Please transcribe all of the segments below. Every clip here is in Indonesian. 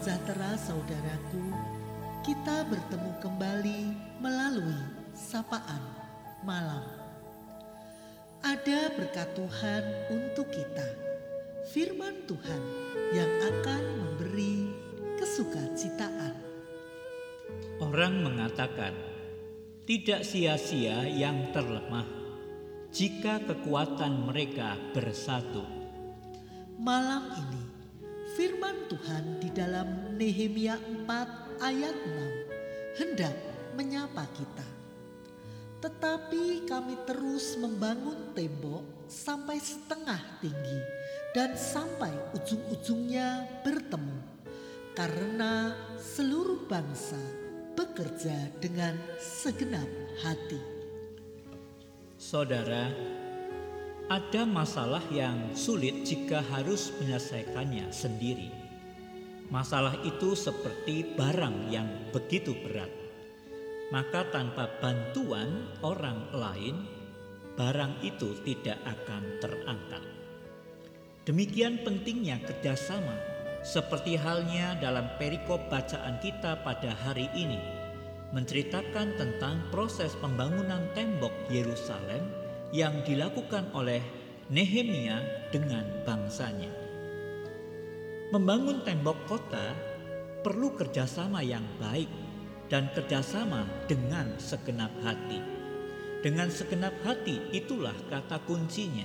sejahtera saudaraku, kita bertemu kembali melalui sapaan malam. Ada berkat Tuhan untuk kita, firman Tuhan yang akan memberi kesukacitaan. Orang mengatakan, tidak sia-sia yang terlemah jika kekuatan mereka bersatu. Malam ini, Tuhan di dalam Nehemia 4 ayat 6 hendak menyapa kita. Tetapi kami terus membangun tembok sampai setengah tinggi dan sampai ujung-ujungnya bertemu. Karena seluruh bangsa bekerja dengan segenap hati. Saudara, ada masalah yang sulit jika harus menyelesaikannya sendiri. Masalah itu seperti barang yang begitu berat. Maka tanpa bantuan orang lain, barang itu tidak akan terangkat. Demikian pentingnya kerjasama, seperti halnya dalam perikop bacaan kita pada hari ini, menceritakan tentang proses pembangunan tembok Yerusalem yang dilakukan oleh Nehemia dengan bangsanya. Membangun tembok kota perlu kerjasama yang baik dan kerjasama dengan segenap hati. Dengan segenap hati itulah kata kuncinya.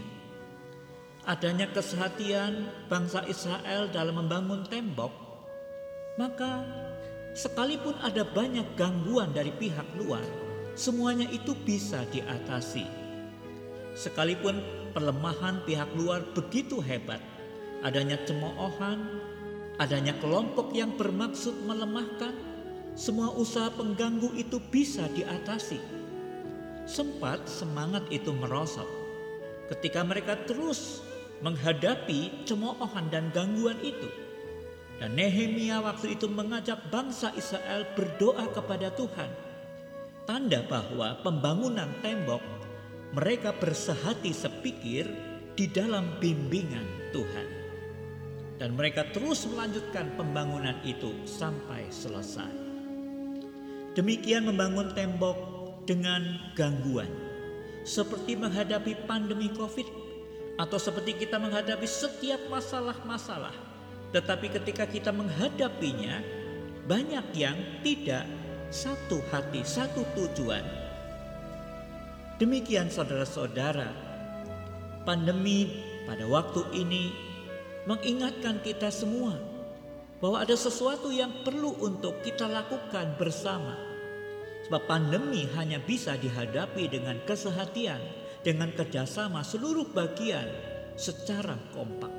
Adanya kesehatian bangsa Israel dalam membangun tembok, maka sekalipun ada banyak gangguan dari pihak luar, semuanya itu bisa diatasi. Sekalipun pelemahan pihak luar begitu hebat, adanya cemoohan, adanya kelompok yang bermaksud melemahkan, semua usaha pengganggu itu bisa diatasi. Sempat semangat itu merosot ketika mereka terus menghadapi cemoohan dan gangguan itu. Dan Nehemia waktu itu mengajak bangsa Israel berdoa kepada Tuhan. Tanda bahwa pembangunan tembok mereka bersehati sepikir di dalam bimbingan Tuhan. Dan mereka terus melanjutkan pembangunan itu sampai selesai. Demikian membangun tembok dengan gangguan. Seperti menghadapi pandemi Covid atau seperti kita menghadapi setiap masalah-masalah. Tetapi ketika kita menghadapinya, banyak yang tidak satu hati, satu tujuan. Demikian saudara-saudara, pandemi pada waktu ini mengingatkan kita semua bahwa ada sesuatu yang perlu untuk kita lakukan bersama. Sebab pandemi hanya bisa dihadapi dengan kesehatian, dengan kerjasama seluruh bagian secara kompak.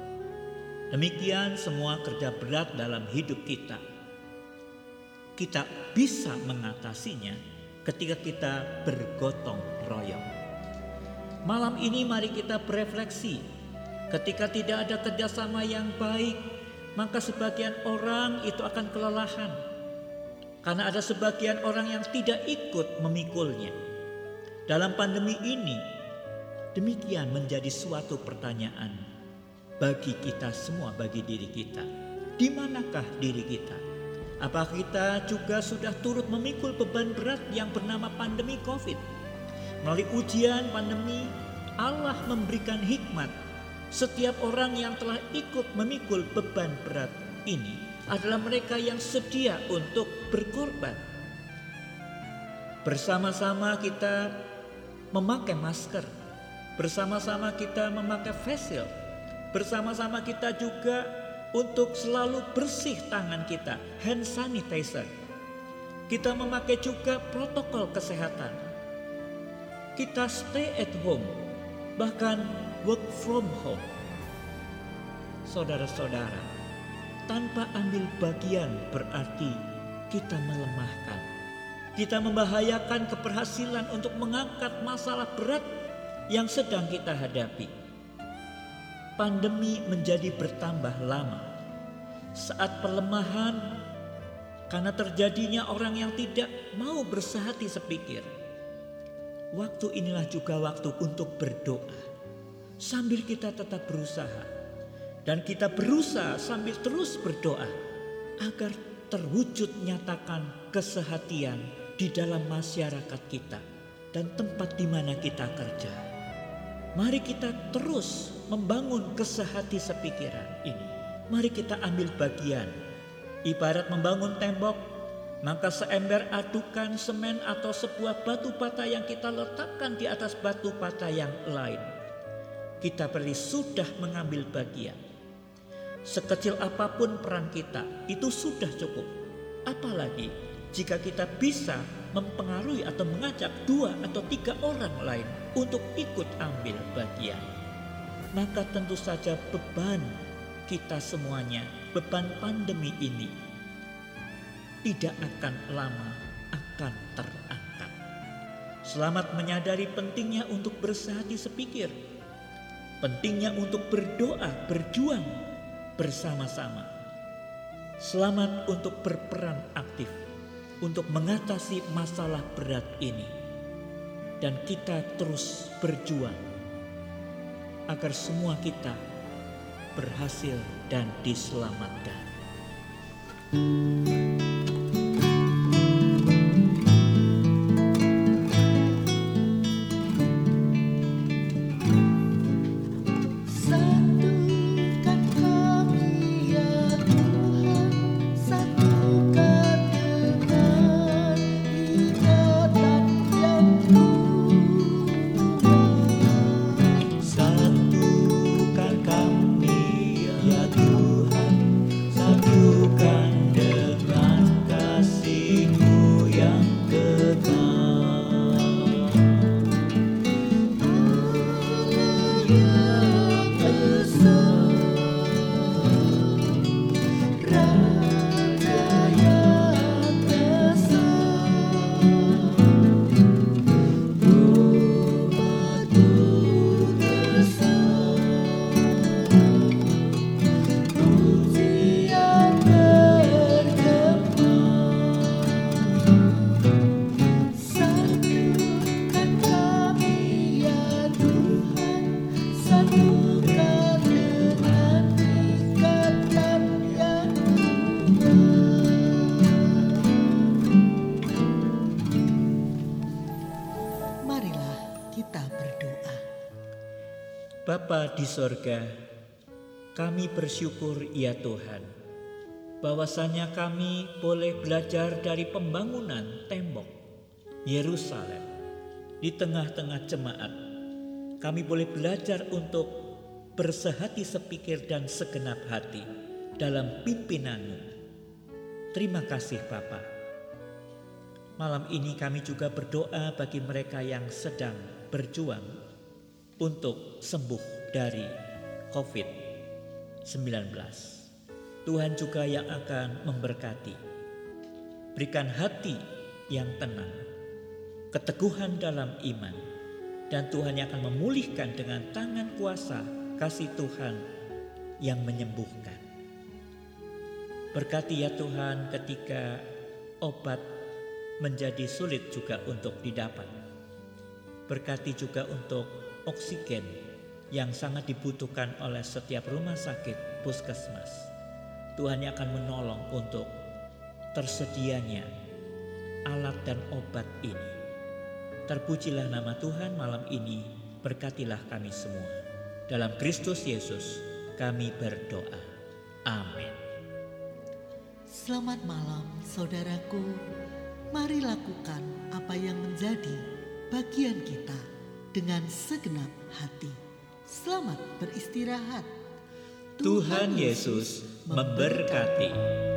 Demikian semua kerja berat dalam hidup kita. Kita bisa mengatasinya ketika kita bergotong royong. Malam ini mari kita berefleksi. Ketika tidak ada kerjasama yang baik, maka sebagian orang itu akan kelelahan. Karena ada sebagian orang yang tidak ikut memikulnya. Dalam pandemi ini, demikian menjadi suatu pertanyaan bagi kita semua, bagi diri kita. Di manakah diri kita? Apa kita juga sudah turut memikul beban berat yang bernama pandemi COVID? Melalui ujian pandemi, Allah memberikan hikmat. Setiap orang yang telah ikut memikul beban berat ini adalah mereka yang sedia untuk berkorban. Bersama-sama kita memakai masker, bersama-sama kita memakai face shield, bersama-sama kita juga untuk selalu bersih tangan kita, hand sanitizer. Kita memakai juga protokol kesehatan. Kita stay at home, bahkan work from home. Saudara-saudara, tanpa ambil bagian berarti kita melemahkan. Kita membahayakan keberhasilan untuk mengangkat masalah berat yang sedang kita hadapi. Pandemi menjadi bertambah lama. Saat pelemahan karena terjadinya orang yang tidak mau bersehati sepikir. Waktu inilah juga waktu untuk berdoa. Sambil kita tetap berusaha. Dan kita berusaha sambil terus berdoa agar terwujud nyatakan kesehatian di dalam masyarakat kita dan tempat di mana kita kerja. Mari kita terus membangun kesehati sepikiran ini. Mari kita ambil bagian. Ibarat membangun tembok, maka seember adukan semen atau sebuah batu bata yang kita letakkan di atas batu bata yang lain. Kita beri sudah mengambil bagian. Sekecil apa pun peran kita, itu sudah cukup. Apalagi jika kita bisa mempengaruhi atau mengajak dua atau tiga orang lain untuk ikut ambil bagian. Maka tentu saja beban kita semuanya, beban pandemi ini tidak akan lama akan terangkat. Selamat menyadari pentingnya untuk bersehati sepikir, pentingnya untuk berdoa, berjuang bersama-sama. Selamat untuk berperan aktif untuk mengatasi masalah berat ini, dan kita terus berjuang agar semua kita berhasil dan diselamatkan. Bapa di sorga, kami bersyukur ya Tuhan, bahwasanya kami boleh belajar dari pembangunan tembok Yerusalem di tengah-tengah jemaat. Kami boleh belajar untuk bersehati sepikir dan segenap hati dalam pimpinanmu. Terima kasih Bapa. Malam ini kami juga berdoa bagi mereka yang sedang berjuang untuk sembuh dari COVID-19. Tuhan juga yang akan memberkati. Berikan hati yang tenang, keteguhan dalam iman, dan Tuhan yang akan memulihkan dengan tangan kuasa kasih Tuhan yang menyembuhkan. Berkati ya Tuhan ketika obat menjadi sulit juga untuk didapat. Berkati juga untuk oksigen yang sangat dibutuhkan oleh setiap rumah sakit puskesmas. Tuhan yang akan menolong untuk tersedianya alat dan obat ini. Terpujilah nama Tuhan malam ini, berkatilah kami semua. Dalam Kristus Yesus kami berdoa. Amin. Selamat malam saudaraku, mari lakukan apa yang menjadi bagian kita dengan segenap hati. Selamat beristirahat. Tuhan Yesus memberkati.